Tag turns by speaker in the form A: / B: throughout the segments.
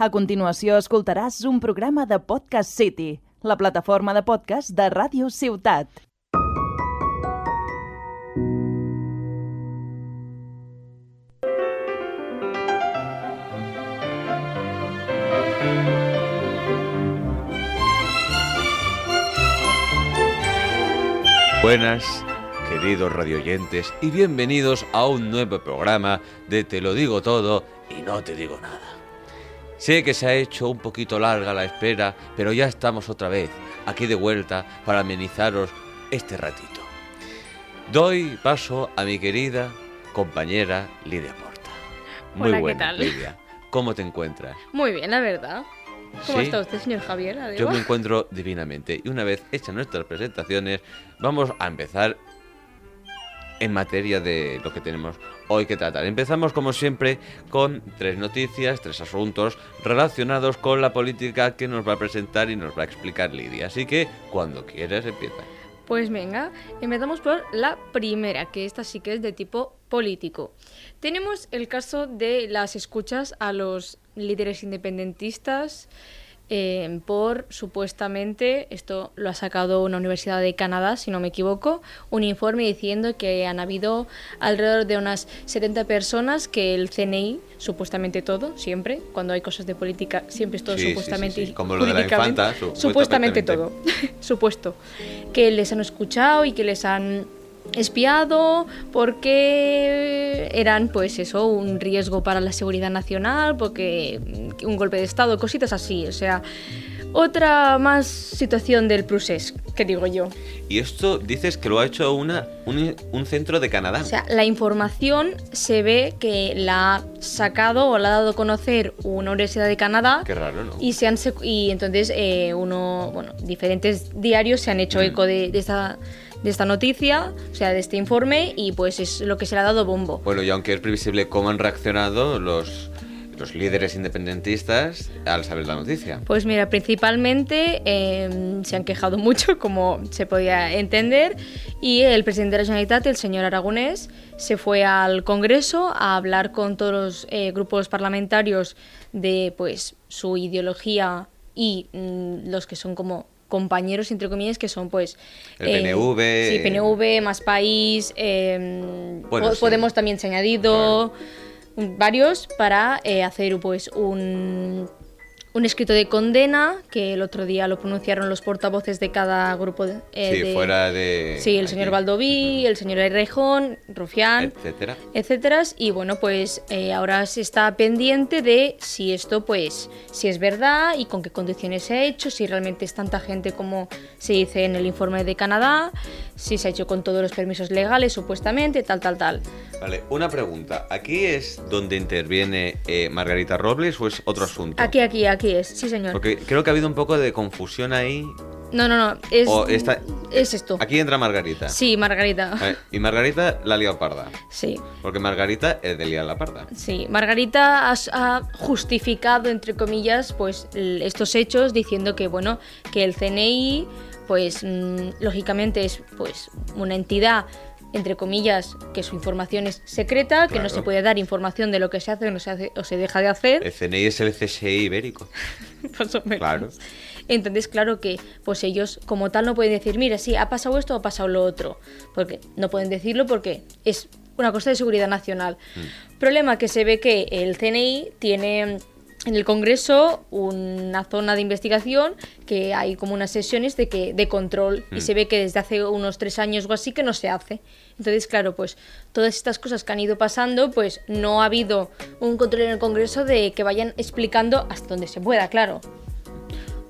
A: A continuació escoltaràs un programa de Podcast City, la plataforma de podcast de Ràdio Ciutat.
B: Buenas, queridos radioyentes, y bienvenidos a un nuevo programa de Te lo digo todo y no te digo nada. Sé que se ha hecho un poquito larga la espera, pero ya estamos otra vez aquí de vuelta para amenizaros este ratito. Doy paso a mi querida compañera Lidia Porta. Muy
C: Hola, ¿qué
B: buena,
C: tal?
B: Lidia. ¿Cómo te encuentras?
C: Muy bien, la verdad. ¿Cómo
B: ¿Sí?
C: está usted, señor Javier?
B: Yo me encuentro divinamente. Y una vez hechas nuestras presentaciones, vamos a empezar en materia de lo que tenemos hoy que tratar. Empezamos, como siempre, con tres noticias, tres asuntos relacionados con la política que nos va a presentar y nos va a explicar Lidia. Así que, cuando quieras, empieza.
C: Pues venga, empezamos por la primera, que esta sí que es de tipo político. Tenemos el caso de las escuchas a los líderes independentistas eh, por supuestamente, esto lo ha sacado una universidad de Canadá, si no me equivoco, un informe diciendo que han habido alrededor de unas 70 personas que el CNI, supuestamente todo, siempre, cuando hay cosas de política, siempre es todo
B: Sí, sí, sí,
C: supuestamente
B: sí, como lo de la infanta, su-
C: supuestamente
B: supuestamente.
C: todo, supuesto, que les han escuchado y que les han espiado porque eran pues eso un riesgo para la seguridad nacional porque un golpe de estado cositas así o sea otra más situación del procés que digo yo
B: Y esto dices que lo ha hecho una, un, un centro de Canadá.
C: o sea la información se ve que la ha sacado o la ha dado a conocer una universidad de Canadá
B: Qué raro, ¿no?
C: y se han y entonces eh, uno bueno diferentes diarios se han hecho
B: Mm.
C: eco de, de esta de esta noticia o sea de este informe y pues es lo que se le ha dado bombo
B: Bueno, y aunque es previsible cómo han reaccionado los, los líderes independentistas al saber la noticia.
C: Pues mira, principalmente eh, se han quejado mucho, como se podía entender, y el presidente de la Generalitat, el señor Aragonés, se fue al Congreso a hablar con todos los eh, grupos parlamentarios de pues su ideología y mm, los que son como compañeros entre comillas que son pues
B: El PNV.
C: sí PNV más país eh,
B: Bueno, sí.
C: Podemos también se ha añadido varios para eh, hacer pues un, un escrito de condena que el otro día lo pronunciaron los portavoces de cada grupo de, eh,
B: sí,
C: de-
B: fuera de...
C: sí el
B: aquí,
C: señor Valdoví el señor Errejón Rufián
B: Etcétera.
C: etcétera y bueno pues eh, ahora se está pendiente de si esto pues si es verdad y con qué condiciones se ha hecho si realmente es tanta gente como se dice en el informe de Canadá si se ha hecho con todos los permisos legales supuestamente tal tal tal
B: Vale, una pregunta. ¿Aquí es donde interviene eh, Margarita Robles o es otro asunto?
C: aquí aquí aquí es sí señor
B: Porque creo que ha habido un poco de confusión ahí.
C: no no no es
B: O esta-
C: es esto
B: Aquí entra Margarita.
C: sí Margarita
B: y Margarita la ha liado parda.
C: sí
B: Porque Margarita es de liar la parda.
C: Sí, Margarita has- ha, justificado, entre comillas, pues estos hechos diciendo que, bueno, que el CNI, pues mm, lógicamente es pues una entidad entre comillas, que su información es secreta, que no se puede dar información de lo que se hace o, no se, hace, o se deja de hacer.
B: El CNI es el CSI ibérico.
C: más o menos.
B: Claro.
C: Entonces, claro que pues ellos como tal no pueden decir, mira, sí, ha pasado esto o ha pasado lo otro. Porque no pueden decirlo porque es una cosa de seguridad nacional.
B: Mm.
C: Problema que se ve que el CNI tiene en el Congreso una zona de investigación que hay como unas sesiones de que de control y
B: Mm.
C: se ve que desde hace unos tres años o así que no se hace. Entonces, claro, pues todas estas cosas que han ido pasando, pues no ha habido un control en el Congreso de que vayan explicando hasta donde se pueda, claro.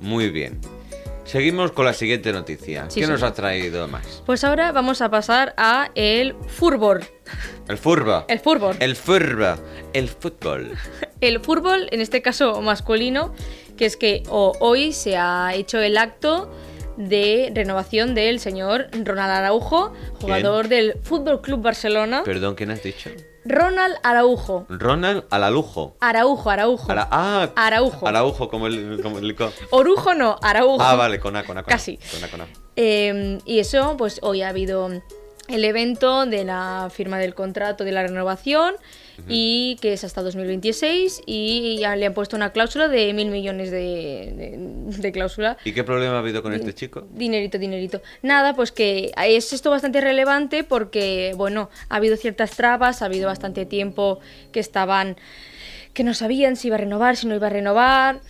B: Muy bien. Seguimos con la siguiente noticia.
C: Sí,
B: ¿Qué nos ha traído más?
C: Pues ahora vamos a pasar a el fútbol.
B: El furba.
C: El fútbol.
B: El furba. El fútbol.
C: El fútbol, en este caso masculino, que es que hoy se ha hecho el acto de renovación del señor Ronald Araujo, jugador del Fútbol Club Barcelona.
B: Perdón, ¿quién has dicho?
C: Ronald Araujo.
B: Ronald Alalujo.
C: Araujo, Araujo.
B: Ara- ah,
C: Araujo.
B: Araujo, como el, como el.
C: Orujo no, Araujo.
B: Ah, vale, con A, con A, con.
C: Casi.
B: Con A, con A.
C: Eh, y eso, pues hoy ha habido el evento de la firma del contrato de la renovación y que es hasta 2026 y ya le han puesto una cláusula de mil millones de, de- de cláusula.
B: ¿Y qué problema ha habido con este chico?
C: Dinerito, dinerito. Nada, pues que es esto bastante relevante porque, bueno, ha habido ciertas trabas, ha habido bastante tiempo que estaban, que no sabían si iba a renovar, si no iba a renovar.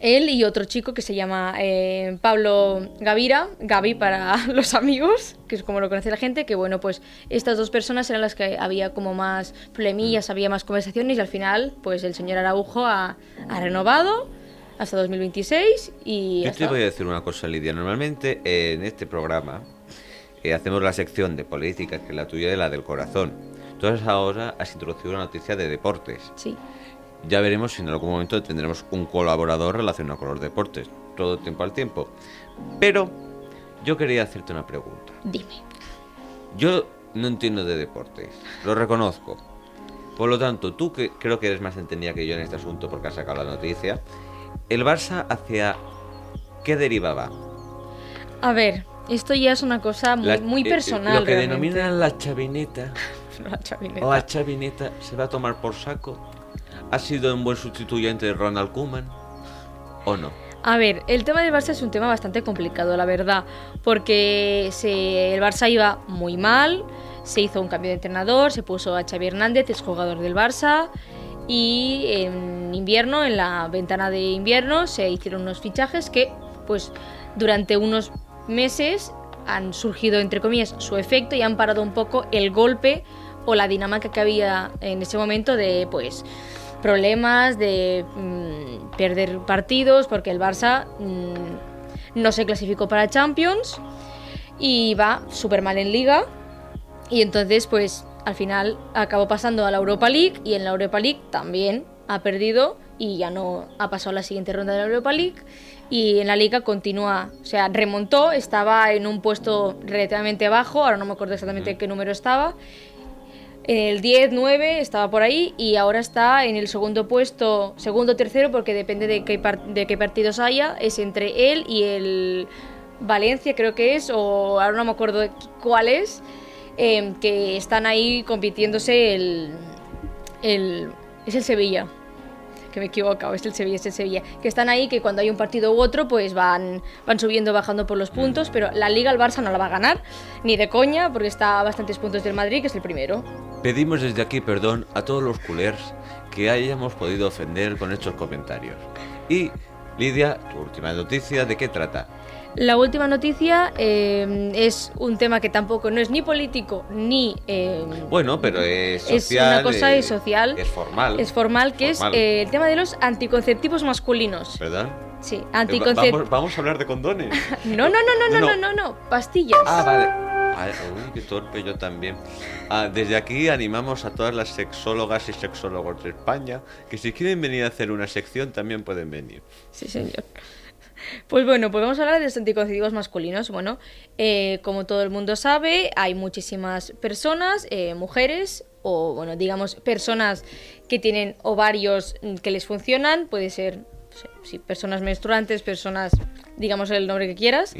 C: Él y otro chico que se llama eh, Pablo Gavira, Gaby para los amigos, que es como lo conoce la gente, que bueno, pues estas dos personas eran las que había como más problemillas, había más conversaciones y al final, pues el señor Araujo ha, ha renovado hasta 2026 y...
B: Yo
C: ya
B: te voy a decir una cosa, Lidia. Normalmente eh, en este programa eh, hacemos la sección de política, que es la tuya y la del corazón. Entonces ahora has introducido una noticia de deportes.
C: Sí.
B: Ya veremos si en algún momento tendremos un colaborador relacionado con los deportes. Todo tiempo al tiempo. Pero yo quería hacerte una pregunta.
C: Dime.
B: Yo no entiendo de deportes, lo reconozco. Por lo tanto, tú que creo que eres más entendida que yo en este asunto porque has sacado la noticia, ¿el Barça hacia qué deriva va?
C: A ver, esto ya es una cosa muy,
B: La-
C: muy
B: eh, eh,
C: personal.
B: Lo que
C: realmente.
B: denominan la chavineta
C: La chavineta.
B: o la chavineta se va a tomar por saco. ¿Ha sido un buen sustituyente de Ronald Koeman o no?
C: A ver, el tema del Barça es un tema bastante complicado, la verdad, porque el Barça iba muy mal, se hizo un cambio de entrenador, se puso a Xavi Hernández, es jugador del Barça, y en invierno, en la ventana de invierno, se hicieron unos fichajes que, pues, durante unos meses han surgido, entre comillas, su efecto y han parado un poco el golpe o la dinámica que había en ese momento de, pues, problemas de mm, perder partidos porque el Barça mm, no se clasificó para Champions y va súper mal en liga. Y entonces pues al final acabó pasando a la Europa League y en la Europa League también ha perdido y ya no ha pasado a la siguiente ronda de la Europa League. Y en la liga continúa, o sea, remontó, estaba en un puesto relativamente bajo, ahora no me acuerdo exactamente qué número estaba, en el 10, 9 estaba por ahí y ahora está en el segundo puesto, segundo tercero, porque depende de qué, de qué partidos haya, es entre él y el Valencia, creo que es, o ahora no me acuerdo cuál es, eh, que están ahí compitiéndose el, el. Es el Sevilla. Que me he equivocado, es el Sevilla, es el Sevilla. Que están ahí, que cuando hay un partido u otro, pues van, van subiendo, bajando por los puntos. Pero la Liga el Barça no la va a ganar, ni de coña, porque está a bastantes puntos del Madrid, que es el primero.
B: Pedimos desde aquí perdón a todos los culers que hayamos podido ofender con estos comentarios. Y, Lidia, tu última noticia, ¿de qué trata?
C: La última noticia eh, es un tema que tampoco no es ni político ni. eh,
B: Bueno, pero es
C: Es
B: social.
C: una cosa
B: eh,
C: es social.
B: Es formal.
C: es formal, que
B: Formal.
C: es eh, el tema de los anticonceptivos masculinos.
B: ¿Verdad?
C: Sí,
B: Eh,
C: anticonceptivos.
B: Vamos, vamos a hablar de condones.
C: No, no, no, no, no,
B: No,
C: no,
B: no.
C: no, no, pastillas.
B: Ah, vale. Uy, qué torpe yo también. Ah, desde aquí animamos a todas las sexólogas y sexólogos de España que si quieren venir a hacer una sección también pueden venir.
C: Sí, señor. Pues bueno, pues vamos a hablar de los anticonceptivos masculinos. Bueno, eh, como todo el mundo sabe, hay muchísimas personas, eh, mujeres o, bueno, digamos, personas que tienen ovarios mm, que les funcionan. Puede ser, sí, personas menstruantes, personas, digamos el nombre que quieras,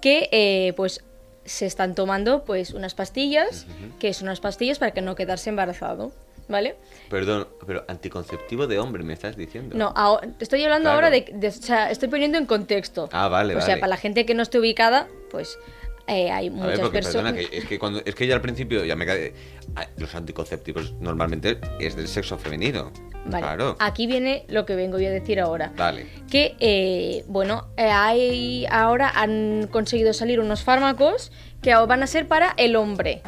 C: que eh, pues se están tomando pues unas pastillas, que son unas pastillas para que no quedarse embarazado, ¿vale?
B: Perdón, pero anticonceptivo de hombre me estás diciendo.
C: No, ahora- te estoy hablando
B: Claro.
C: ahora de, de- O sea, estoy poniendo en contexto.
B: Ah, vale,
C: O sea, para la gente que no esté ubicada, pues eh, hay muchas personas.
B: es que cuando es que ya al principio ya me cae. ah, Los anticonceptivos normalmente es del sexo femenino.
C: Vale,
B: Claro.
C: Aquí viene lo que vengo yo a decir ahora.
B: Vale.
C: Que, eh, bueno, eh, hay, ahora han conseguido salir unos fármacos que van a ser para el hombre.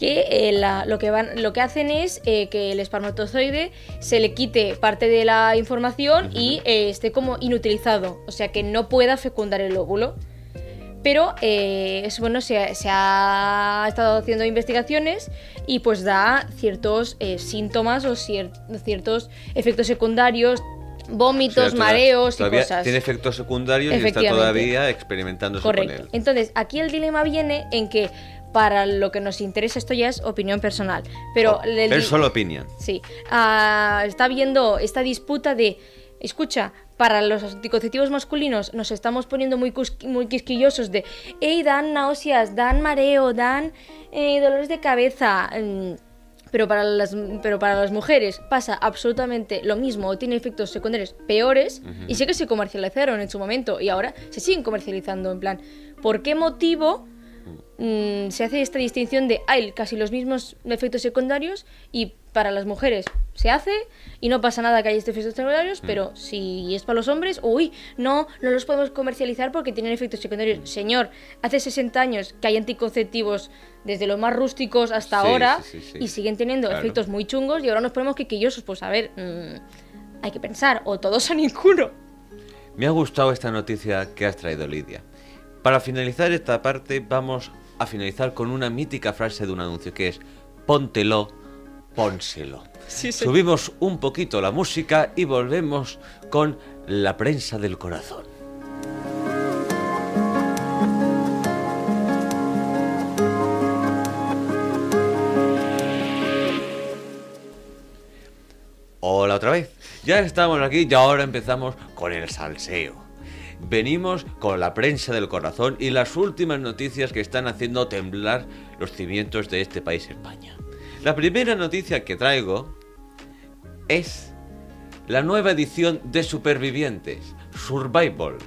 C: Que eh, la- lo, que van, lo que hacen es eh, que el espermatozoide se le quite parte de la información y eh, esté como inutilizado, o sea que no pueda fecundar el óvulo. Pero es bueno, se, se ha estado haciendo investigaciones y pues da ciertos síntomas o cier- ciertos efectos secundarios, vómitos,
B: O sea, toda-
C: mareos y cosas.
B: Tiene efectos secundarios y está todavía experimentándose
C: Correcto.
B: con él.
C: Entonces, aquí el dilema viene en que para lo que nos interesa, esto ya es opinión personal, pero...
B: Oh,
C: el
B: es solo opinión.
C: Sí, ah, está viendo esta disputa de, escucha, para los anticonceptivos masculinos nos estamos poniendo muy, muy quisquillosos de, hey, dan náuseas, dan mareo, dan eh, dolores de cabeza. mm, pero para, las, pero para las mujeres pasa absolutamente lo mismo o tiene efectos secundarios peores y sé que se comercializaron en su momento y ahora se siguen comercializando en plan, ¿por qué motivo mm, se hace esta distinción de hay casi los mismos efectos secundarios y para las mujeres se hace y no pasa nada que haya estos efectos secundarios, pero si es para los hombres, uy, no, no los podemos comercializar porque tienen efectos secundarios. Señor, hace 60 años que hay anticonceptivos desde los más rústicos hasta
B: Sí,
C: ahora
B: sí, sí, sí.
C: y siguen teniendo
B: Claro.
C: efectos muy chungos y ahora nos ponemos quequillosos, pues a ver, mm, hay que pensar, o todos o ninguno.
B: Me ha gustado esta noticia que has traído, Lidia. Para finalizar esta parte, vamos a finalizar con una mítica frase de un anuncio que es: Póntelo, pónselo.
C: Sí, sí.
B: Subimos un poquito la música y volvemos con la prensa del corazón. Hola otra vez. Ya estamos aquí y ahora empezamos con el salseo. Venimos con la prensa del corazón y las últimas noticias que están haciendo temblar los cimientos de este país España. La primera noticia que traigo es la nueva edición de Supervivientes, Survival,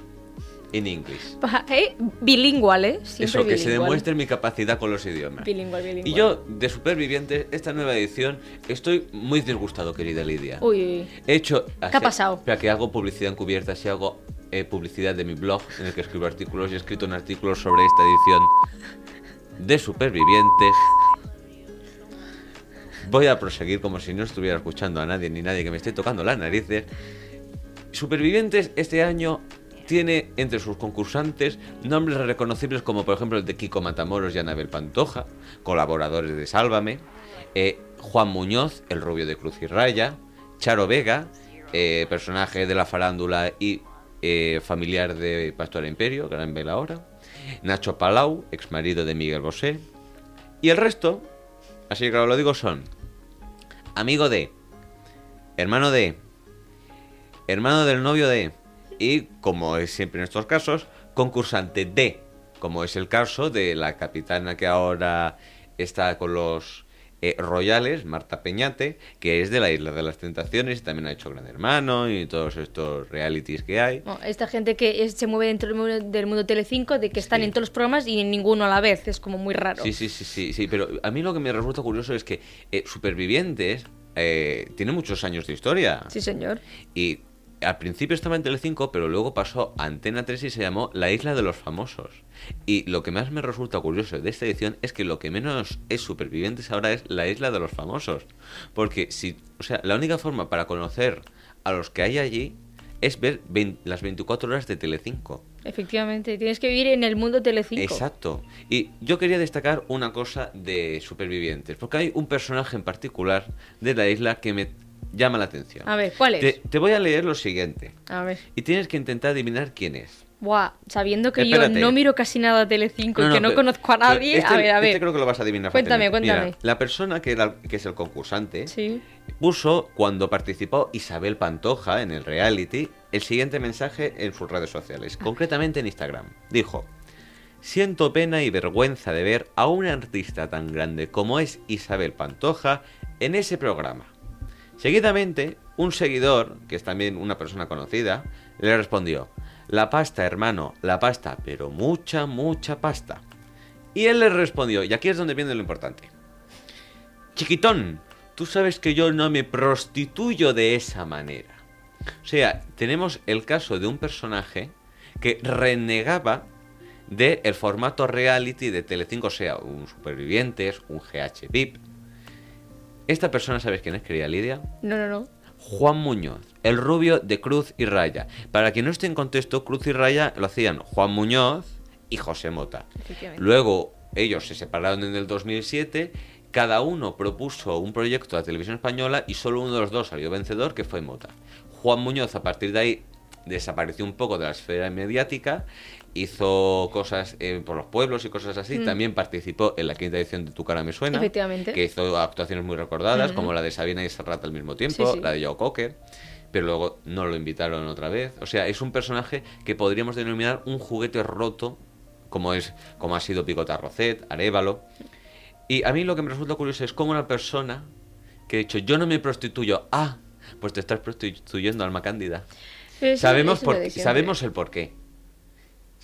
B: en inglés.
C: Eh, Bilingüal, ¿eh? Siempre
B: Eso, que se demuestre mi capacidad con los idiomas.
C: Bilingüal, bilingüal.
B: Y yo, de Supervivientes, esta nueva edición, estoy muy disgustado, querida Lidia.
C: Uy, uy.
B: He hecho...
C: ¿Qué ha pasado?
B: Espera, que hago publicidad encubierta, si hago eh, publicidad de mi blog, en el que escribo artículos y he escrito un artículo sobre esta edición de Supervivientes. Voy a proseguir como si no estuviera escuchando a nadie ni nadie que me esté tocando las narices. Supervivientes este año tiene entre sus concursantes nombres reconocibles como por ejemplo el de Kiko Matamoros y Anabel Pantoja, colaboradores de Sálvame, eh, Juan Muñoz, el rubio de Cruz y Raya, Charo Vega, eh, personaje de la farándula y eh, familiar de Pastora Imperio, gran vela ahora, Nacho Palau, ex marido de Miguel Bosé, y el resto, así que claro lo digo, son amigo de, hermano de, hermano del novio de, y como es siempre en estos casos, concursante de, como es el caso de la capitana que ahora está con los eh, Royales, Marta Peñate, que es de la Isla de las Tentaciones, y también ha hecho Gran Hermano y todos estos realities que hay.
C: Esta gente que es- se mueve dentro del mundo, del mundo Telecinco, de que están
B: Sí.
C: en todos los programas y en ninguno a la vez, es como muy raro.
B: Sí, sí, sí, sí, sí, pero a mí lo que me resulta curioso es que eh, Supervivientes eh, tiene muchos años de historia.
C: Sí, señor.
B: Y al principio estaba en Telecinco, pero luego pasó a Antena 3 y se llamó La Isla de los Famosos. Y lo que más me resulta curioso de esta edición es que lo que menos es Supervivientes ahora es La Isla de los Famosos. Porque si, o sea, la única forma para conocer a los que hay allí es ver las 24 horas de Telecinco.
C: Efectivamente, tienes que vivir en el mundo Telecinco.
B: Exacto. Y yo quería destacar una cosa de Supervivientes, porque hay un personaje en particular de la isla que me llama la atención.
C: A ver, ¿cuál es?
B: Te, te voy a leer lo siguiente.
C: A ver.
B: Y tienes que intentar adivinar quién es.
C: Buah, sabiendo que
B: Espérate.
C: yo no miro casi nada a Telecinco y que no
B: pero-
C: conozco a nadie,
B: este-
C: a ver, a
B: este
C: ver.
B: creo que lo vas a adivinar
C: Cuéntame,
B: fácilmente.
C: cuéntame.
B: Mira, la persona que, era, que es el concursante
C: Sí.
B: puso, cuando participó Isabel Pantoja en el reality, el siguiente mensaje en sus redes sociales, concretamente en Instagram. Dijo, siento pena y vergüenza de ver a una artista tan grande como es Isabel Pantoja en ese programa. Seguidamente, un seguidor, que es también una persona conocida, le respondió, la pasta, hermano, la pasta, pero mucha, mucha pasta. Y él le respondió, y aquí es donde viene lo importante. Chiquitón, tú sabes que yo no me prostituyo de esa manera. O sea, tenemos el caso de un personaje que renegaba del el formato reality de Telecinco, o sea, un Supervivientes, un GH VIP. Esta persona, ¿sabes quién es, querida Lidia?
C: No, no, no.
B: Juan Muñoz, el rubio de Cruz y Raya. Para quien no esté en contexto, Cruz y Raya lo hacían Juan Muñoz y José Mota. Luego ellos se separaron en el 2007, cada uno propuso un proyecto a televisión española y solo uno de los dos salió vencedor, que fue Mota. Juan Muñoz a partir de ahí desapareció un poco de la esfera mediática, hizo cosas eh, por los pueblos y cosas así, también participó en la quinta edición de Tu cara me suena,
C: Efectivamente.
B: que hizo actuaciones muy recordadas, como la de Sabina y Serrat al mismo tiempo,
C: Sí, sí.
B: la de Joe Cocker. pero luego no lo invitaron otra vez. O sea, es un personaje que podríamos denominar un juguete roto, como, es, como ha sido Picota Rocet, Arevalo. Y a mí lo que me resulta curioso es cómo una persona que ha dicho, yo no me prostituyo, ah, pues te estás prostituyendo, Alma Cándida. Sabemos, por, sabemos el porqué.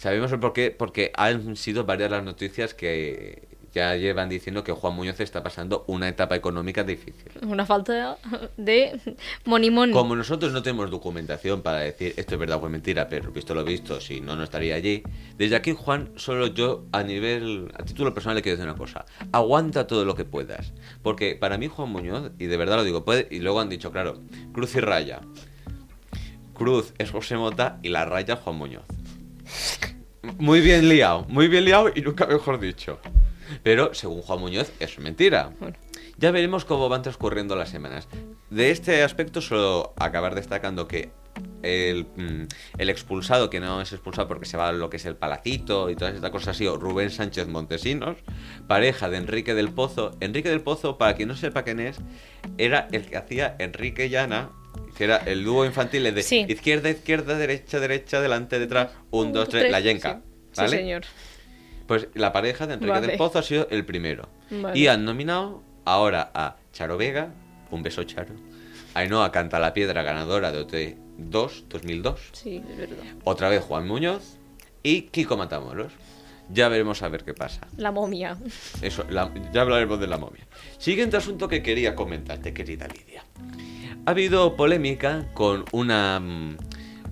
B: Sabemos el porqué porque han sido varias las noticias que ya llevan diciendo que Juan Muñoz está pasando una etapa económica difícil.
C: Una falta de money.
B: Como nosotros no tenemos documentación para decir esto es verdad o es mentira, pero visto lo visto, si no, no estaría allí. Desde aquí, Juan, solo yo a nivel, a título personal le quiero decir una cosa. Aguanta todo lo que puedas. Porque para mí Juan Muñoz, y de verdad lo digo, puede, y luego han dicho, claro, cruz y raya. Cruz es José Mota y la raya Juan Muñoz. Muy bien liado, muy bien liado y nunca mejor dicho. Pero según Juan Muñoz, es mentira.
C: Bueno.
B: Ya veremos cómo van transcurriendo las semanas. De este aspecto solo acabar destacando que el, mm, el expulsado, que no es expulsado porque se va a lo que es el palacito y todas estas cosas, ha sido Rubén Sánchez Montesinos, pareja de Enrique del Pozo. Enrique del Pozo, para quien no sepa quién es, era el que hacía Enrique y Ana, que era el dúo infantil de
C: Sí.
B: izquierda, izquierda, derecha, derecha, delante, detrás, un, dos, tres, la yenca.
C: Sí,
B: ¿Vale?
C: Sí, señor.
B: Pues la pareja de Enrique
C: Vale.
B: del Pozo ha sido el primero.
C: Vale.
B: Y han nominado ahora a Charo Vega, un beso Charo. Ainhoa Canta la Piedra, ganadora de OT2 2002.
C: Sí, es verdad.
B: Otra vez Juan Muñoz y Kiko Matamoros. Ya veremos a ver qué pasa.
C: La momia.
B: Eso, la- ya hablaremos de la momia. Siguiente asunto que quería comentarte, querida Lidia. Ha habido polémica con una mm,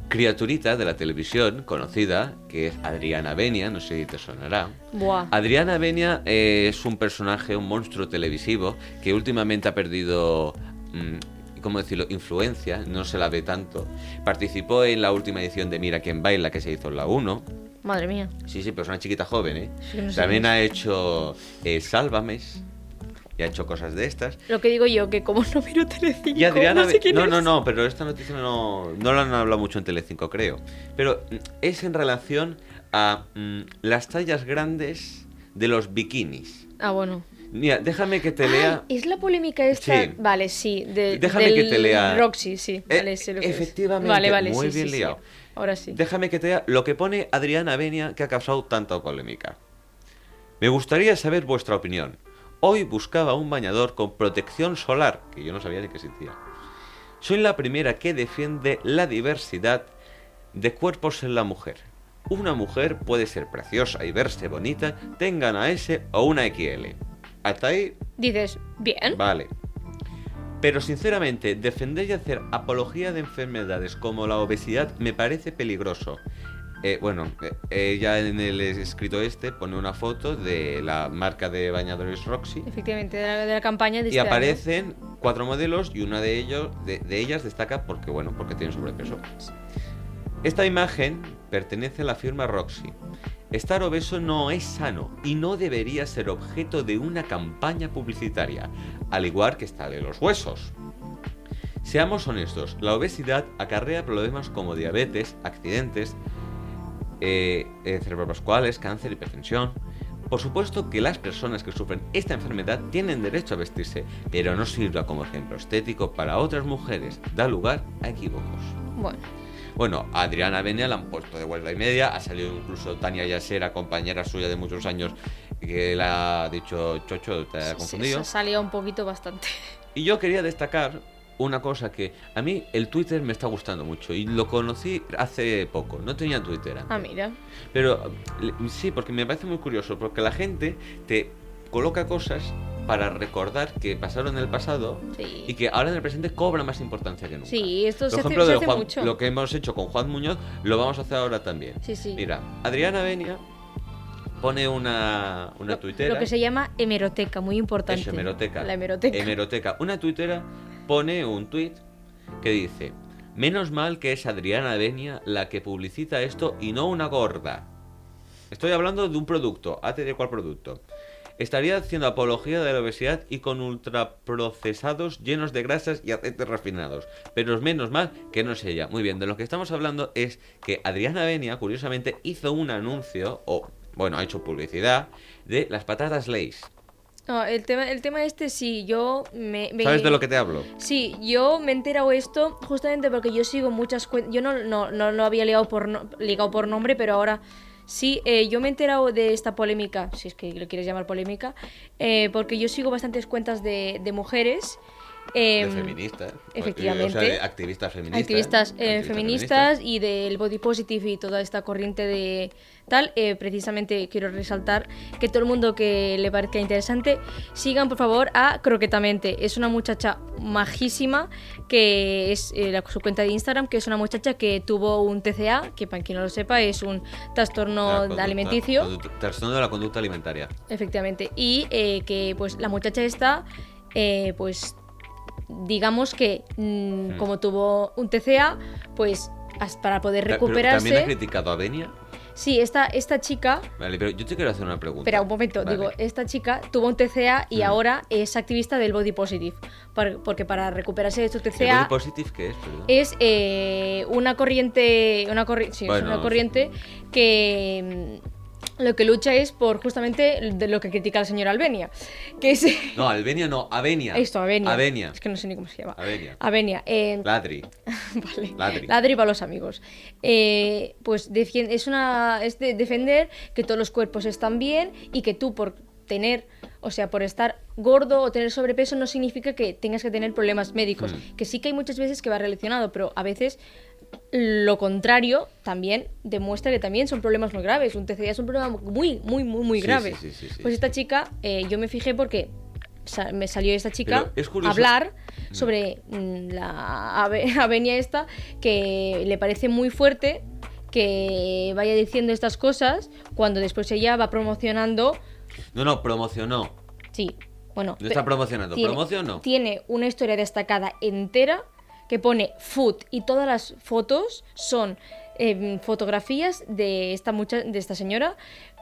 B: criaturita de la televisión conocida, que es Adriana Benia, no sé si te sonará.
C: Buah.
B: Adriana Benia eh, es un personaje, un monstruo televisivo que últimamente ha perdido, mm, ¿cómo decirlo?, influencia, no se la ve tanto. Participó en la última edición de Mira quién baila que se hizo en la 1.
C: Madre mía.
B: Sí, sí, pero es una chiquita joven, ¿eh?
C: Sí, no sé
B: También ha hecho eh, Sálvames y ha hecho cosas de estas.
C: Lo que digo yo, que como no miro Telecinco,
B: Y Adriana...
C: no sé quién
B: no,
C: es.
B: no, no, pero esta noticia no, no la han hablado mucho en Telecinco, creo. Pero es en relación a mm, las tallas grandes de los bikinis.
C: Ah, bueno.
B: Mira, déjame que te
C: Ah,
B: lea...
C: es la polémica esta.
B: Sí.
C: Vale, sí. De,
B: Déjame
C: del
B: que te lea-
C: Roxy, sí.
B: Eh,
C: Vale, sé lo que es.
B: efectivamente,
C: Vale, vale,
B: muy
C: sí, sí,
B: bien
C: sí.
B: liado.
C: Ahora sí.
B: Déjame que te lea lo que pone Adriana Benia que ha causado tanta polémica. Me gustaría saber vuestra opinión. Hoy buscaba un bañador con protección solar, que yo no sabía ni que existía. Soy la primera que defiende la diversidad de cuerpos en la mujer. Una mujer puede ser preciosa y verse bonita, tenga una S o una XL. Hasta ahí,
C: Dices, bien.
B: vale. Pero sinceramente, defender y hacer apología de enfermedades como la obesidad me parece peligroso. Eh, bueno, eh, ella en el escrito este pone una foto de la marca de bañadores Roxy
C: Efectivamente, de la, de la campaña de
B: y
C: este año.
B: aparecen cuatro modelos y una de ellos de, de ellas destaca porque bueno, porque tiene sobrepeso. Esta imagen pertenece a la firma Roxy. Estar obeso no es sano y no debería ser objeto de una campaña publicitaria, al igual que estar de los huesos. Seamos honestos, la obesidad acarrea problemas como diabetes, accidentes, eh, eh, cerebrovasculares, cáncer, hipertensión. Por supuesto que las personas que sufren esta enfermedad tienen derecho a vestirse, pero no sirva como ejemplo estético para otras mujeres, da lugar a equívocos.
C: Bueno,
B: Bueno, a Adriana Benia la han puesto de vuelta y media, ha salido incluso Tania Yasera, compañera suya de muchos años, que le ha dicho, Chocho, te ha confundido.
C: se salía un poquito bastante.
B: Y yo quería destacar una cosa que a mí el Twitter me está gustando mucho y lo conocí hace poco, no tenía Twitter antes.
C: Ah, mira.
B: Pero sí, porque me parece muy curioso, porque la gente te coloca cosas para recordar que pasaron en el pasado
C: Sí.
B: y que ahora en el presente cobra más importancia que nunca.
C: Sí, esto
B: Por
C: se hace,
B: ejemplo,
C: se
B: de
C: hace
B: Juan-
C: mucho.
B: lo que hemos hecho con Juan Muñoz, lo vamos a hacer ahora también.
C: Sí, sí.
B: Mira, Adriana Benia pone una, una
C: lo,
B: tuitera.
C: lo que se llama hemeroteca, muy importante.
B: Eso, hemeroteca.
C: La hemeroteca.
B: Hemeroteca. Una tuitera pone un tuit que dice: Menos mal que es Adriana Benia la que publicita esto y no una gorda. Estoy hablando de un producto. ¿Ate de cuál producto? Estaría haciendo apología de la obesidad y con ultraprocesados llenos de grasas y aceites refinados. Pero menos mal que no es ella. Muy bien, de lo que estamos hablando es que Adriana Benia, curiosamente, hizo un anuncio, o bueno, ha hecho publicidad, de las patatas Lay's.
C: No, el tema, el tema este sí, yo me, me-
B: ¿Sabes de lo que te hablo?
C: Sí, yo me he enterado esto justamente porque yo sigo muchas cuentas. Yo no, no, no lo había ligado por, no- ligado por nombre, pero ahora sí, eh, yo me he enterado de esta polémica, si es que lo quieres llamar polémica, eh, porque yo sigo bastantes cuentas de, de mujeres.
B: De
C: em,
B: feministas.
C: efectivamente.
B: O sea, de activistas feministas.
C: activistas eh,
B: Activistas
C: feministas y del body positive y toda esta corriente de tal, eh, precisamente quiero resaltar que todo el mundo que le parezca interesante sigan por favor a Croquetamente. Es una muchacha majísima que es eh, la- su cuenta de Instagram, que es una muchacha que tuvo un TCA, que para quien no lo sepa es un trastorno
B: conducta-
C: alimenticio.
B: conducta- Trastorno de la conducta alimentaria.
C: Efectivamente. Y que pues la muchacha esta, eh, pues digamos que mm,
B: Hmm.
C: como tuvo un TCA, pues para poder
B: Ta- pero
C: recuperarse...
B: ¿También ha criticado a Benia?
C: Sí, esta, esta chica...
B: Vale, pero yo te quiero hacer una pregunta.
C: Espera, un momento,
B: Vale.
C: digo, esta chica tuvo un TCA y
B: Mm.
C: ahora es activista del body positive. Por- porque para recuperarse de su
B: ¿El body
C: TCA
B: positive qué es? Perdón?
C: es eh, una corriente, una, corri- sí, es una corriente que lo que lucha es por justamente de lo que critica la señora Albenia, que es
B: No, Albenia no, Avenia.
C: esto, Avenia.
B: Avenia.
C: Es que no sé ni cómo se llama.
B: Avenia.
C: Avenia. eh,
B: Ladri.
C: vale.
B: Ladri.
C: Ladri para los amigos. Eh, pues es una es de defender que todos los cuerpos están bien y que tú por tener, o sea, por estar gordo o tener sobrepeso no significa que tengas que tener problemas médicos,
B: Hmm.
C: que sí que hay muchas veces que va relacionado, pero a veces lo contrario también demuestra que también son problemas muy graves. Un TCA es un problema muy, muy, muy, muy grave.
B: sí, sí, sí,
C: pues esta chica, eh, yo me fijé porque sa- me salió esta chica
B: es
C: a hablar sobre mm, la ave- avenia esta que le parece muy fuerte que vaya diciendo estas cosas cuando después ella va promocionando
B: No, no, promocionó.
C: sí bueno
B: No está promocionando,
C: tiene,
B: promocionó.
C: tiene una historia destacada entera que pone food y todas las fotos son em, fotografías de esta mucha de esta señora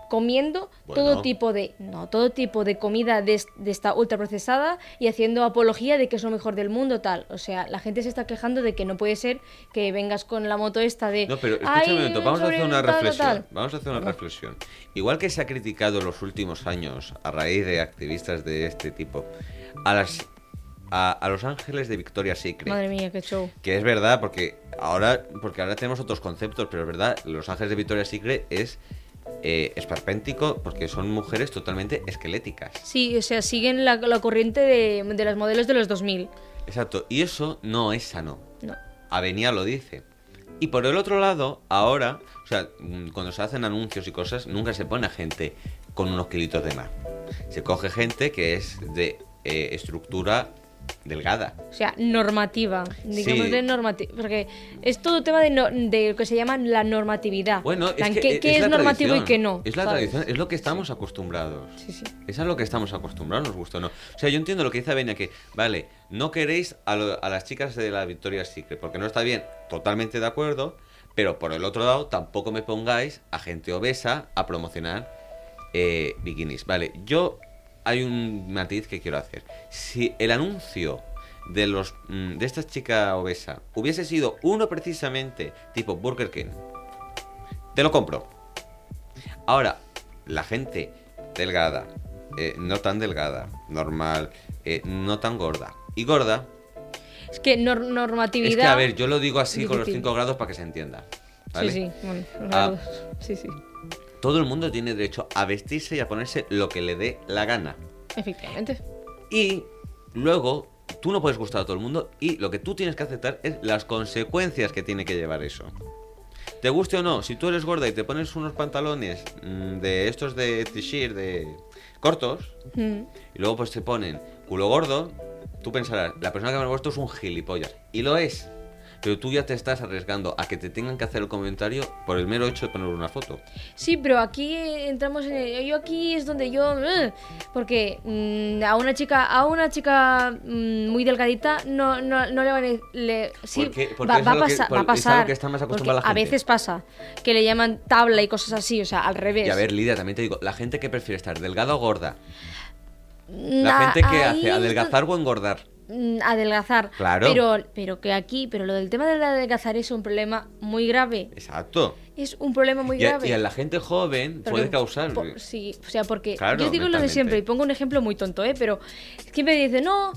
C: comiendo
B: Bueno.
C: todo tipo de no todo tipo de comida de, de esta ultraprocesada y haciendo apología de que es lo mejor del mundo tal o sea la gente se está quejando de que no puede ser que vengas con la moto esta de
B: No, pero escucha
C: "Ay,
B: un momento, vamos a hacer una
C: tal,
B: reflexión.
C: tal".
B: Vamos a hacer una reflexión. Igual que se ha criticado en los últimos años, a raíz de activistas de este tipo, a las a, a los ángeles de Victoria's Secret.
C: madre mía qué show
B: Que es verdad, porque ahora, porque ahora tenemos otros conceptos, pero es verdad, Los Ángeles de Victoria's Secret es eh, esperpéntico porque son mujeres totalmente esqueléticas.
C: sí o sea siguen la, la corriente de, de las modelos de los 2000
B: Exacto, y eso no es sano.
C: no
B: Avenia lo dice. Y por el otro lado, ahora, o sea, mm, cuando se hacen anuncios y cosas, nunca se pone a gente con unos kilitos de más. Se coge gente que es de eh, estructura delgada.
C: O sea, normativa. Digamos
B: Sí.
C: de normativa. Porque es todo tema de, no- de lo que se llama la normatividad.
B: Bueno,
C: plan,
B: es que
C: ¿qué,
B: es,
C: qué es,
B: la
C: normativo y qué no?
B: Es la
C: ¿sabes?
B: tradición, es lo que estamos acostumbrados.
C: Sí, sí.
B: Es a lo que estamos acostumbrados, nos gusta o no. O sea, yo entiendo lo que dice Avenia, que, vale, no queréis a, lo- a las chicas de la Victoria's Secret, porque no está bien, totalmente de acuerdo, pero por el otro lado, tampoco me pongáis a gente obesa a promocionar eh, bikinis. Vale, yo hay un matiz que quiero hacer. Si el anuncio de los mm, de esta chica obesa hubiese sido uno precisamente tipo Burger King, te lo compro. Ahora, la gente delgada, eh, no tan delgada, normal, eh, no tan gorda y gorda,
C: Es que nor- normatividad.
B: es que a ver, yo lo digo así con los
C: Difícil.
B: 5 grados para que se entienda. ¿vale?
C: Sí, sí. Bueno, los
B: Ah.
C: grados. sí, sí.
B: Todo el mundo tiene derecho a vestirse y a ponerse lo que le dé la gana.
C: Efectivamente.
B: Y luego, tú no puedes gustar a todo el mundo y lo que tú tienes que aceptar es las consecuencias que tiene que llevar eso. Te guste o no, si tú eres gorda y te pones unos pantalones mm, de estos de t-shirt, de cortos,
C: Mm.
B: y luego pues te ponen culo gordo, tú pensarás, la persona que me ha puesto es un gilipollas. Y lo es. Pero tú ya te estás arriesgando a que te tengan que hacer el comentario por el mero hecho de poner una foto.
C: Sí, pero aquí entramos en el- yo aquí es donde yo eh, porque mm, a una chica a una chica mm, muy delgadita no, no, no le van a le, sí, va,
B: a
C: a
B: que- por-
C: va a
B: a
C: pasar
B: que está más acostumbrada la
C: a
B: gente.
C: veces pasa que le llaman tabla y cosas así o sea al revés
B: Y a ver, Lidia, también te digo, la gente que prefiere estar delgada o gorda. La
C: Na-
B: gente que
C: ahí
B: hace adelgazar o engordar.
C: Mm, adelgazar.
B: Claro.
C: Pero, pero que aquí, pero lo del tema del adelgazar es un problema muy grave.
B: Exacto.
C: Es un problema muy
B: Y a,
C: grave.
B: y a la gente joven puede causar.
C: sí, o sea, porque
B: Claro,
C: yo digo lo de siempre y pongo un ejemplo muy tonto, ¿eh? Pero siempre dice, no,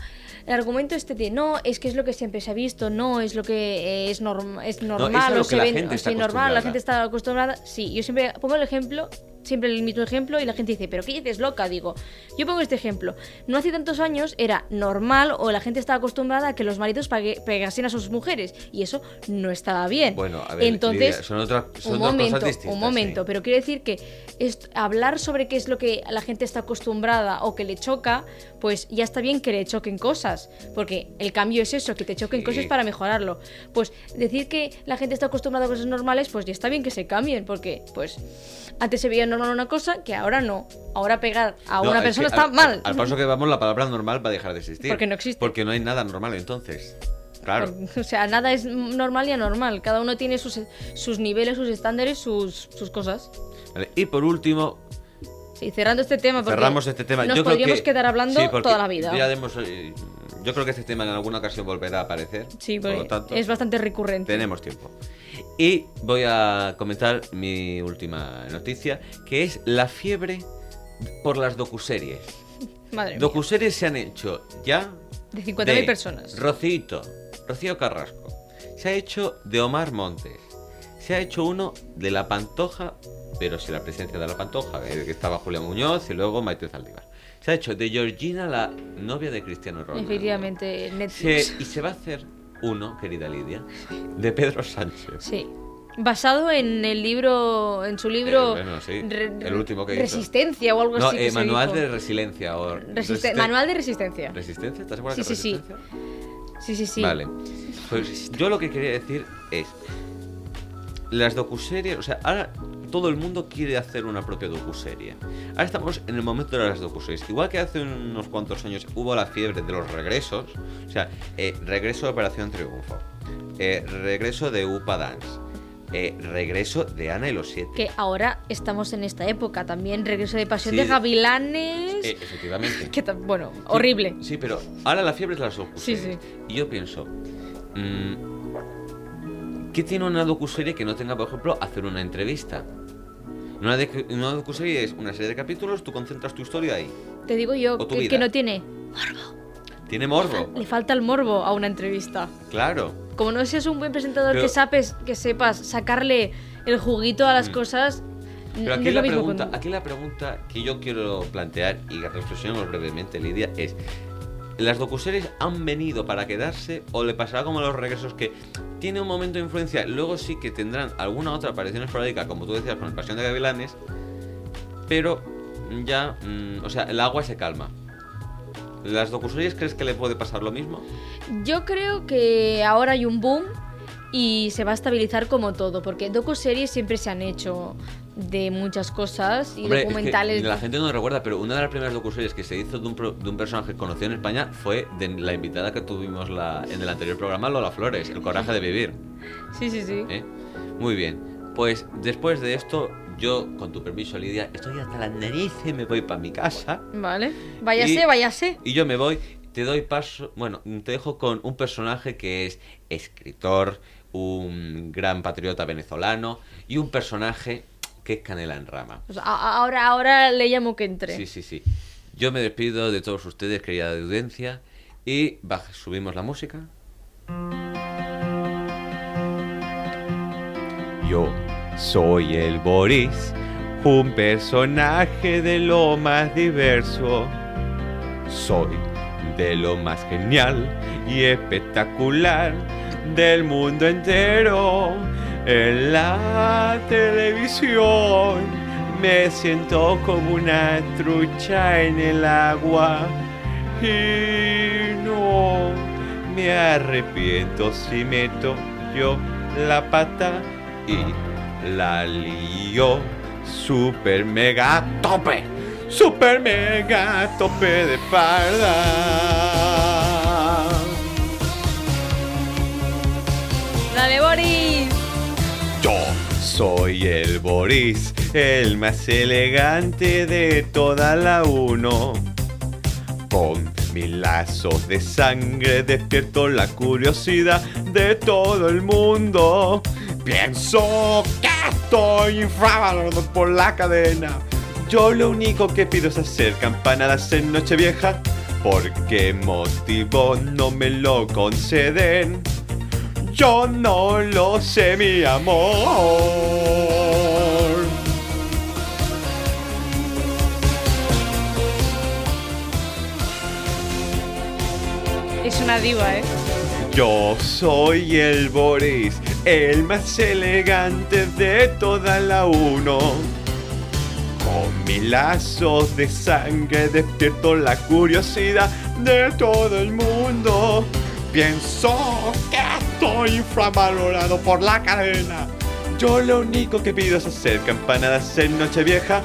C: el argumento este de no, es que es lo que siempre se ha visto, no, es lo que eh, es, norm- es normal,
B: es a lo
C: o
B: que
C: se
B: la
C: ven, o normal, la gente está acostumbrada. Sí, yo siempre pongo el ejemplo, siempre el mismo ejemplo y la gente dice, pero ¿qué dices loca? Digo, yo pongo este ejemplo. No hace tantos años era normal o la gente estaba acostumbrada a que los maridos pague- pegasen a sus mujeres y eso no estaba bien.
B: Bueno, a ver,
C: Entonces,
B: Lidia, son otras son
C: un
B: dos
C: momento,
B: cosas distintas.
C: un momento,
B: sí.
C: pero quiero decir que hablar sobre qué es lo que la gente está acostumbrada o que le choca, pues ya está bien que le choquen cosas, porque el cambio es eso, que te choquen
B: Sí.
C: cosas para mejorarlo. Pues decir que la gente está acostumbrada a cosas normales, pues ya está bien que se cambien, porque pues antes se veía normal una cosa que ahora no. Ahora pegar a
B: No,
C: una persona
B: que
C: está
B: al-
C: mal.
B: Al, al paso que vamos, la palabra normal va a dejar de existir.
C: Porque no existe.
B: Porque no hay nada normal entonces. Claro.
C: O sea, nada es normal y anormal. Cada uno tiene sus, sus niveles, sus estándares, sus, sus cosas.
B: Vale, Y por último,
C: Sí, cerrando este tema, porque
B: cerramos este tema.
C: nos
B: yo creo
C: podríamos
B: que-
C: quedar hablando
B: sí,
C: toda la vida.
B: ya hemos, eh, yo creo que este tema en alguna ocasión volverá a aparecer.
C: Sí,
B: por lo tanto,
C: es bastante recurrente.
B: tenemos tiempo. Y voy a comentar mi última noticia, que es la fiebre por las docuseries.
C: Madre mía.
B: Docuseries se han hecho ya
C: De 50.000 personas.
B: Rocito, Rocío Carrasco. Se ha hecho de Omar Montes. Se ha hecho uno de La Pantoja, pero sin la presencia de La Pantoja, eh, que estaba Julia Muñoz y luego Maite Zaldívar. Se ha hecho de Georgina, la novia de Cristiano Ronaldo.
C: Efectivamente, Netflix.
B: Se- y se va a hacer uno, querida Lidia, de Pedro Sánchez.
C: Sí. Basado en el libro, en su libro.
B: Eh, bueno, sí,
C: Re-
B: el último que hizo.
C: Resistencia o algo
B: No,
C: así. que
B: eh,
C: se
B: manual
C: dijo.
B: de resiliencia. O
C: Resiste- Manual de resistencia.
B: ¿Resistencia? ¿Estás segura
C: Sí,
B: que
C: sí, sí.
B: resistencia?
C: Sí, sí, sí.
B: Vale. Pues yo lo que quería decir es. Las docuseries. O sea, ahora todo el mundo quiere hacer una propia docuserie. Ahora estamos en el momento de las docuseries. Igual que hace unos cuantos años hubo la fiebre de los regresos. O sea, eh, regreso de Operación Triunfo. eh, regreso de UPA Dance. eh, regreso de Ana y los Siete.
C: Que ahora estamos en esta época también. Regreso de Pasión
B: Sí.
C: de Gavilanes.
B: Eh, efectivamente.
C: que bueno, horrible.
B: Sí, pero ahora la fiebre es las docuseries.
C: Sí, sí.
B: Y yo pienso, mm, ¿qué tiene una docuserie que no tenga, por ejemplo, hacer una entrevista? Una, de- una docuserie es una serie de capítulos, tú concentras tu historia ahí.
C: Te digo yo
B: O tu
C: que,
B: vida.
C: que no tiene.
B: Tiene morbo,
C: Le falta el morbo a una entrevista.
B: claro.
C: Como no seas un buen presentador
B: Pero-
C: que, sabes, que sepas sacarle el juguito a las
B: Mm.
C: cosas.
B: Pero
C: no
B: aquí
C: es
B: la,
C: mismo
B: pregunta,
C: con-
B: aquí la pregunta que yo quiero plantear y que reflexionemos brevemente, Lidia, es... ¿Las docuseries han venido para quedarse o le pasará como a los regresos que tiene un momento de influencia, luego sí que tendrán alguna otra aparición esporádica, como tú decías, con el Pasión de Gavilanes, pero ya, mm, o sea, el agua se calma. ¿Las docuseries crees que le puede pasar lo mismo?
C: Yo creo que ahora hay un boom y se va a estabilizar como todo, porque docuseries siempre se han hecho de muchas cosas y
B: Hombre, es que
C: documentales.
B: la gente no recuerda, pero una de las primeras docuseries que se hizo de un, pro- de un personaje conocido en España fue de la invitada que tuvimos la- en el anterior programa, Lola Flores, El coraje de vivir.
C: Sí, sí, sí.
B: ¿eh? Muy bien, pues después de esto, yo, con tu permiso, Lidia, estoy hasta las narices, me voy para mi casa
C: Vale. Váyase,
B: Y-
C: váyase.
B: y yo me voy, te doy paso, bueno, te dejo con un personaje que es escritor, un gran patriota venezolano y un personaje que es canela en rama.
C: Ahora, ahora le llamo que entre.
B: Sí, sí, sí. Yo me despido de todos ustedes, querida audiencia, y subimos la música. Yo soy el Boris, un personaje de lo más diverso. Soy de lo más genial y espectacular del mundo entero. En la televisión me siento como una trucha en el agua y no me arrepiento si meto yo la pata y la lío super mega tope, super mega tope de parda.
C: ¡Dale, Boris!
B: Soy el Boris, el más elegante de toda la uno. Con mis lazos de sangre despierto la curiosidad de todo el mundo. Pienso que estoy infravalorado por la cadena. Yo lo único que pido es hacer campanadas en Nochevieja. ¿Por qué motivo no me lo conceden? Yo no lo sé, mi amor.
C: Es una diva, ¿eh?
B: Yo soy el Boris, el más elegante de toda la uno. Con mis lazos de sangre despierto la curiosidad de todo el mundo. Pienso que estoy infravalorado por la cadena. Yo lo único que pido es hacer campanadas en Nochevieja.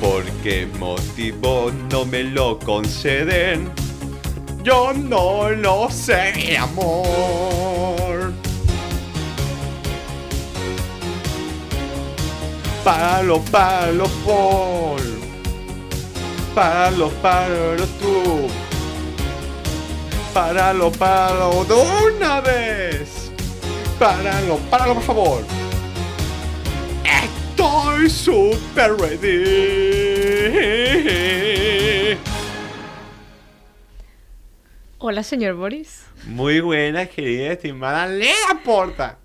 B: ¿Por qué motivo no me lo conceden? Yo no lo sé, amor. Palo, palo, por. Palo, palo, tú. Páralo, páralo de una vez. Páralo, páralo, por favor. Estoy super ready.
C: Hola, señor Boris.
B: Muy buena, querida, estimada Lea Porta.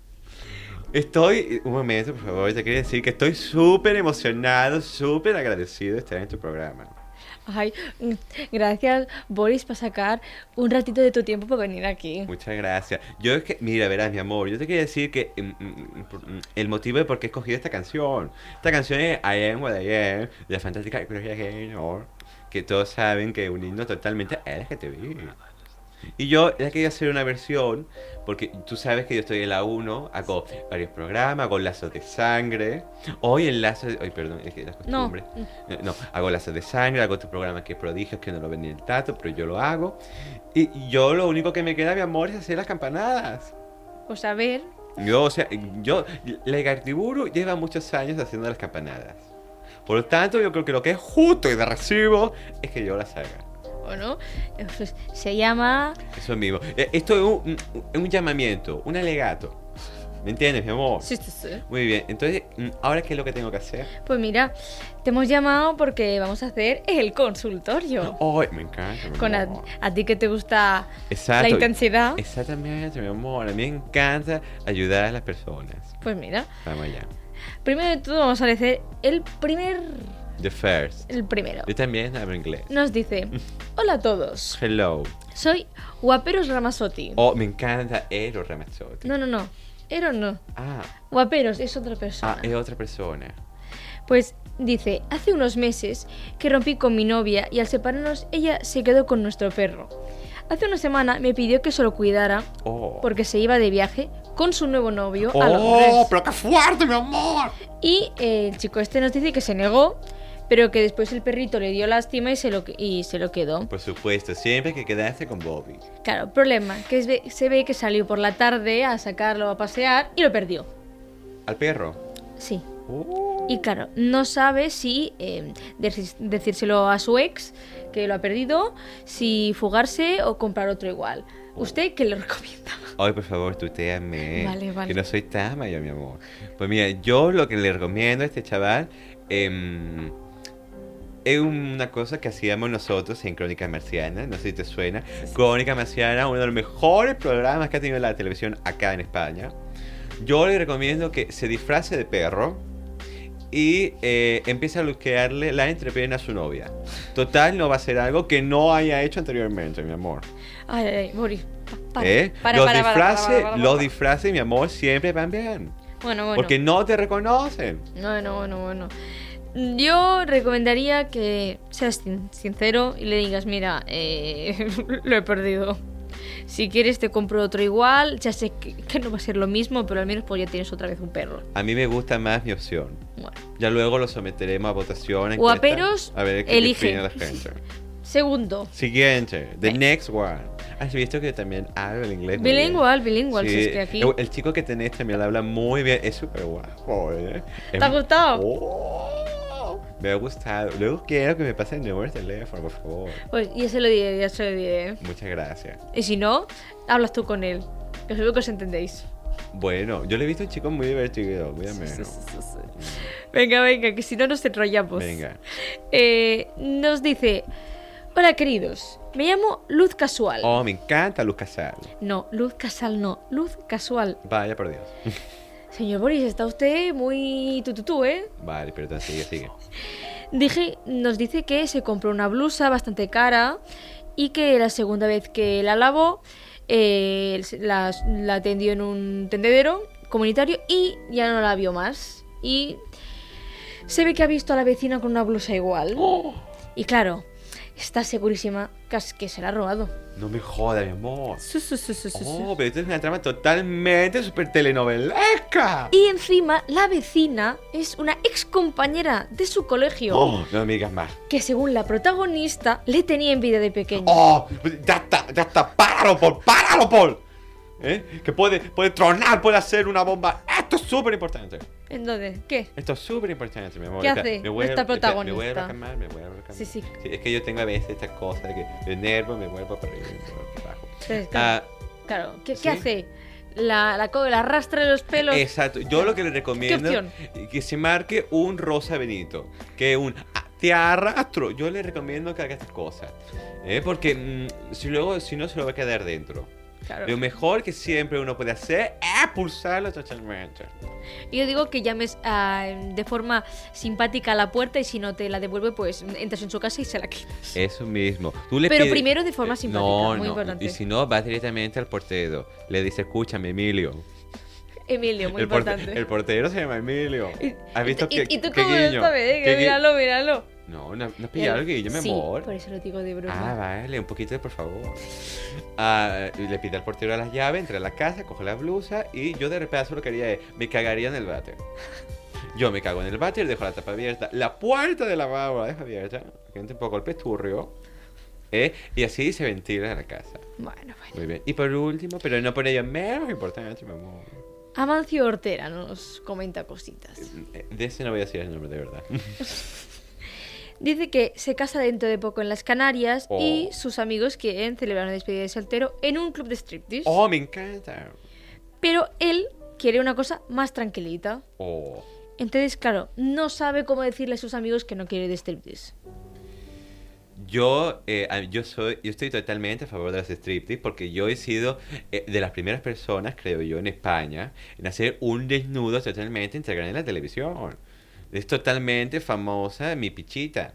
B: Estoy, un momento, por favor, te quería decir que estoy súper emocionado, súper agradecido de estar en tu programa.
C: Ay, mm, gracias, Boris, por sacar un ratito de tu tiempo para venir aquí.
B: Muchas gracias. Yo es que, mira, verás, mi amor, yo te quería decir que mm, mm, el motivo de por qué he escogido esta canción. Esta canción es I Am What I Am, de la fantástica Gloria Gaynor, que todos saben que es un himno totalmente LGTB. Y yo ya quería hacer una versión, porque tú sabes que yo estoy en la 1, hago varios programas, hago lazos de sangre. Hoy en lazos de... Ay, perdón, es que la costumbre. No, no, hago lazos de sangre, hago otro programa que es prodigios, que no lo ven ni el tato, pero yo lo hago. Y yo lo único que me queda, mi amor, es hacer las campanadas.
C: Pues a ver,
B: Yo, o sea, yo, la Igartiburu lleva muchos años haciendo las campanadas. Por lo tanto, yo creo que lo que es justo y de recibo es que yo las haga.
C: ¿O no? Se llama...
B: Eso mismo. Eh, Esto es un, un- llamamiento, un alegato. ¿Me entiendes, mi amor?
C: Sí, sí, sí.
B: Muy bien. Entonces, mm, ¿ahora qué es lo que tengo que hacer?
C: Pues mira, te hemos llamado porque vamos a hacer el consultorio.
B: ¡Ay, me encanta, mi
C: Con a,
B: amor!
C: a ti que te gusta
B: Exacto.
C: la intensidad,
B: Exactamente, mi amor. A mí me encanta ayudar a las personas.
C: pues mira,
B: Vamos allá.
C: primero de todo vamos a leer el primer...
B: The first.
C: El primero.
B: Yo también hablo inglés.
C: Nos dice, hola a todos,
B: Hello.
C: soy Guaperos Ramazotti.
B: Oh, me encanta Ero Ramazzotti.
C: No, no, no, Ero no,
B: Ah,
C: Guaperos es otra persona.
B: ah, es otra persona.
C: Pues dice, hace unos meses que rompí con mi novia y al separarnos ella se quedó con nuestro perro. Hace una semana me pidió que se lo cuidara
B: Oh.
C: porque se iba de viaje con su nuevo novio a
B: ¡Oh,
C: Londres.
B: pero qué fuerte, mi amor!
C: Y eh, el chico este nos dice que se negó, pero que después el perrito le dio lástima y se lo, y se lo quedó.
B: Por supuesto, siempre que quedarse con Bobby.
C: Claro, problema, que se ve que salió por la tarde a sacarlo a pasear y lo perdió.
B: ¿Al perro?
C: Sí.
B: Oh.
C: Y claro, no sabe si eh, decírselo a su ex, que lo ha perdido, si fugarse o comprar otro igual. ¿Usted qué le recomienda?
B: Ay, por favor, tuteame.
C: Vale, vale.
B: Que no soy tan mayor, mi amor. Pues mira, yo lo que le recomiendo a este chaval em, es una cosa que hacíamos nosotros en Crónica Marciana. No sé si te suena. Crónica Marciana, uno de los mejores programas que ha tenido la televisión acá en España. Yo le recomiendo que se disfrace de perro y eh, empiece a luquearle la entrepierna a su novia. Total, no va a ser algo que no haya hecho anteriormente, mi amor.
C: Ay, ay, para,
B: ¿Eh?
C: para,
B: los
C: para,
B: disfraces,
C: para, para, para,
B: los disfraces, mi amor, siempre van bien.
C: Bueno, bueno.
B: Porque no te reconocen.
C: Bueno, bueno, bueno. Yo recomendaría que seas sin- sincero y le digas, mira, eh, lo he perdido. Si quieres te compro otro igual, ya sé que, que no va a ser lo mismo, pero al menos pues ya tienes otra vez un perro.
B: A mí me gusta más mi opción.
C: Bueno.
B: Ya luego lo someteremos a votación.
C: Guaperos,
B: A ver qué
C: elige.
B: opina la gente.
C: Segundo,
B: Siguiente, the next one. ¿Has visto que también habla el inglés?
C: bilingüe, bilingüe,
B: Sí,
C: si es que aquí...
B: El, el chico que tenés también habla muy bien. Es súper guapo, ¿eh?
C: ¿Te ha gustado?
B: Oh. Me ha gustado. Luego quiero que me pasen el número de teléfono, por favor.
C: Pues ya se lo diré, ya se lo diré.
B: Muchas gracias.
C: Y si no, hablas tú con él. Que seguro que os entendéis.
B: Bueno, yo le he visto un chico muy divertido, muy ameno.
C: sí, sí, sí. Venga, venga, que si no nos enrollamos.
B: Venga.
C: Eh, nos dice: Hola, queridos. Me llamo Luz Casual.
B: Oh, me encanta Luz Casal.
C: No, Luz Casal no, Luz Casual.
B: Vaya por Dios.
C: Señor Boris, está usted muy tututú, ¿eh?
B: Vale, pero entonces sigue, sigue.
C: Dije, nos dice que se compró una blusa bastante cara y que la segunda vez que la lavó eh, la, la atendió en un tendedero comunitario y ya no la vio más. Y se ve que ha visto a la vecina con una blusa igual. Y claro, está segurísima que es- que se la ha robado.
B: No me jodas, mi amor.
C: Su, su, su, su, su, su.
B: Oh, pero esto es una trama totalmente super telenovelesca.
C: Y encima, la vecina es una ex compañera de su colegio
B: Oh, no me digas más.
C: que según la protagonista le tenía envidia de pequeño.
B: Oh, ya está, ya está. Páralo, Paul, páralo, Paul. ¿Eh? Que puede, puede tronar, puede hacer una bomba. Esto es súper importante.
C: Entonces, ¿qué?
B: Esto es súper importante, mi amor.
C: ¿Qué hace
B: me
C: esta
B: espera, Me
C: protagonista?
B: a calmar, me vuelvo a calmar.
C: Sí, sí.
B: Es que yo tengo a veces esta cosa de que de nervio me vuelvo para arriba y para abajo.
C: Entonces, claro,
B: Ah,
C: claro, ¿qué,
B: ¿sí?
C: qué hace? La, la, la arrastra de los pelos.
B: Exacto. Yo lo que le recomiendo es que se marque un rosa Benito. Que un ah, te arrastro. Yo le recomiendo que haga estas cosas. ¿eh? Porque mm, si luego, si no, se lo va a quedar dentro.
C: Claro.
B: Lo mejor que siempre uno puede hacer es pulsarlo totalmente.
C: Yo digo que llames ah, de forma simpática a la puerta y si no te la devuelve, pues entras en su casa y se la quitas.
B: Eso mismo. Tú le
C: Pero
B: pides-
C: primero de forma
B: Eh,
C: simpática,
B: No,
C: muy
B: no.
C: importante.
B: Y si no, vas directamente al portero. Le dice, escúchame, Emilio.
C: Emilio, muy
B: el, porte-
C: importante.
B: el portero se llama Emilio. ¿Has visto
C: y,
B: que
C: y tú
B: qué
C: cómo lo
B: guiño?
C: sabes, Que míralo, míralo.
B: No, no, no has pillado el guillo, mi
C: sí,
B: amor.
C: por eso lo digo de broma.
B: Ah, vale, un poquito, por favor. Ah, le pide al portero las llaves, entra a la casa, coge la blusa y yo de repente solo quería es, me cagaría en el váter. Yo me cago en el váter, dejo la tapa abierta, la puerta de lavabo la dejo abierta, que entre un poco el pesturrio, ¿eh? y así se ventila la casa.
C: Bueno, bueno.
B: Muy bien. Y por último, pero no por ello menos importante, mi amor.
C: Amancio Ortera nos comenta cositas.
B: eh, De ese no voy a decir el nombre de verdad.
C: Dice que se casa dentro de poco en las Canarias
B: Oh.
C: y sus amigos quieren celebrar una despedida de soltero en un club de striptease.
B: ¡Oh, me encanta!
C: Pero él quiere una cosa más tranquilita.
B: ¡Oh!
C: Entonces, claro, no sabe cómo decirle a sus amigos que no quiere de striptease.
B: Yo, eh, yo, soy, yo estoy totalmente a favor de las striptease porque yo he sido eh, de las primeras personas, creo yo, en España en hacer un desnudo totalmente integral en la televisión. Es totalmente famosa mi pichita.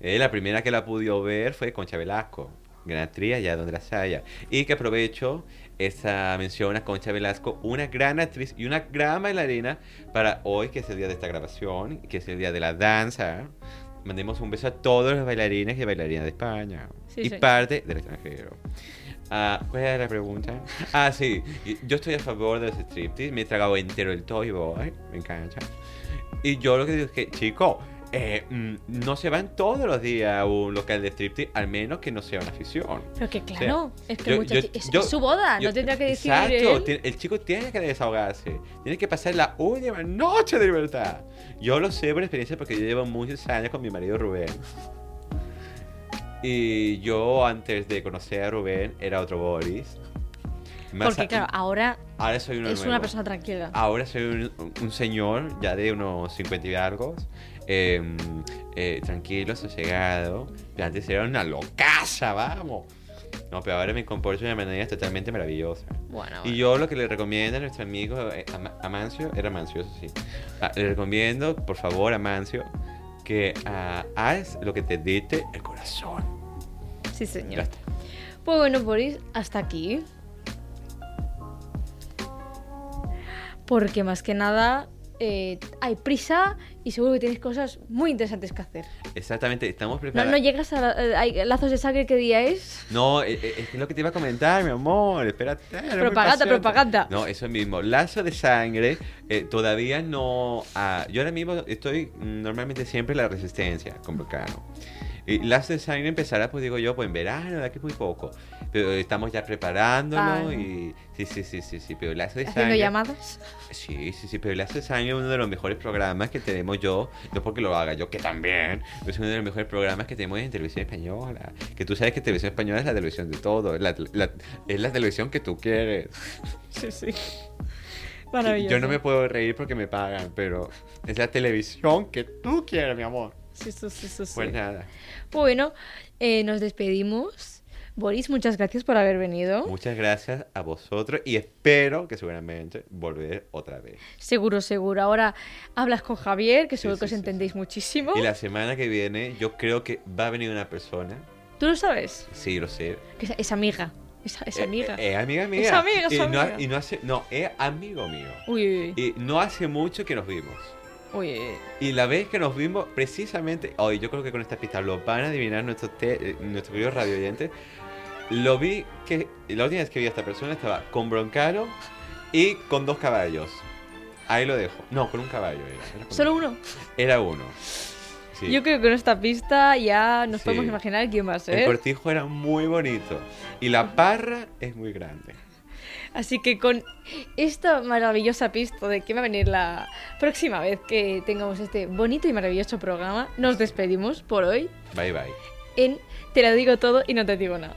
B: Eh, la primera que la pudo ver fue Concha Velasco, gran actriz allá donde las haya. Y que aprovecho esa mención a Concha Velasco, una gran actriz y una gran bailarina para hoy, que es el día de esta grabación, que es el día de la danza. Mandemos un beso a todos los bailarines y bailarinas de España
C: Sí,
B: y
C: sí.
B: parte del extranjero. Ah, ¿Cuál era la pregunta? Ah, sí. Yo estoy a favor de los striptease. Me he tragado entero el Toy Boy. Me encanta. Y yo lo que digo es que, chicos, eh, mm, no se van todos los días a un local de striptease, al menos que no sea una afición.
C: Pero que claro, es que
B: yo- yo-
C: es,
B: yo-
C: es su boda, no tendrá que decir
B: Exacto,
C: él.
B: el chico tiene que desahogarse. Tiene que pasar la última noche de libertad. Yo lo sé por experiencia porque yo llevo muchos años con mi marido Rubén. Y yo antes de conocer a Rubén era otro Boris. Más
C: Porque
B: a-
C: claro, ahora
B: ahora soy uno
C: es
B: nuevo.
C: una persona tranquila.
B: Ahora soy un, un señor ya de unos 50 y algo, eh, eh, tranquilo, sosegado. Pero antes era una locaza, vamos. No, pero ahora me comporto de una manera totalmente maravillosa.
C: Bueno,
B: Y
C: bueno.
B: yo lo que le recomiendo a nuestro amigo eh, Ama- Amancio, era Amancio, eso sí. Ah, le recomiendo, por favor, Amancio, que ah, haz lo que te dicte el corazón.
C: sí,
B: Ya
C: señor.
B: está.
C: Pues bueno, Boris, hasta aquí. Porque más que nada eh, hay prisa y seguro que tienes cosas muy interesantes que hacer.
B: Exactamente, estamos
C: No,
B: preparados.
C: no llegas a la- eh, hay lazos de sangre qué día es.
B: No, eh, eh, es es lo que te iba a comentar, mi amor. Espérate. muy
C: Propaganda, propaganda.
B: No, eso mismo. Lazo de sangre eh, todavía no. ah, yo ahora mismo estoy mm, normalmente siempre en la resistencia con Vulcano. Y Last Design empezará, pues digo yo, pues en verano, de aquí muy poco. Pero estamos ya preparándolo y... Sí, sí, sí, sí, sí, pero Last Design...
C: Haciendo llamadas.
B: Sí, sí, sí, pero Last Design es uno de los mejores programas que tenemos yo, no porque lo haga yo, que también, pero es uno de los mejores programas que tenemos en televisión española. Que tú sabes que televisión española es la televisión de todo, es la, la- es la televisión que tú quieres.
C: Sí, sí. Maravilloso.
B: Yo no me puedo reír porque me pagan, pero es la televisión que tú quieres, mi amor.
C: Sí, sí, sí, sí, sí.
B: Pues nada,
C: Bueno, eh, nos despedimos. Boris, muchas gracias por haber venido.
B: muchas gracias a vosotros y espero que seguramente volver otra vez.
C: Seguro, seguro. Ahora hablas con Javier, que seguro que os entendéis muchísimo.
B: Y la semana que viene yo creo que va a venir una persona,
C: ¿Tú lo sabes?
B: sí, lo sé,
C: Que es, es amiga. Es, es
B: Eh,
C: amiga.
B: eh, Es amiga mía.
C: Es amiga, es
B: y No,
C: amiga.
B: y no hace, no, es amigo mío.
C: Uy, uy, uy.
B: Y no hace mucho que nos vimos.
C: Uy.
B: Y la vez que nos vimos, precisamente hoy, yo creo que con esta pista lo van a adivinar nuestros, te- eh, nuestros queridos radio oyentes. Lo vi que la última vez que vi a esta persona estaba con Broncano y con dos caballos. Ahí lo dejo. No, con un caballo era.
C: Solo uno.
B: era uno. Sí.
C: Yo creo que con esta pista ya nos
B: Sí.
C: podemos imaginar quién va a
B: El
C: ser.
B: cortijo era muy bonito. Y la parra es muy grande.
C: Así que con esta maravillosa pista de que va a venir la próxima vez que tengamos este bonito y maravilloso programa, nos despedimos por hoy
B: Bye bye.
C: en Te lo digo todo y no te digo nada.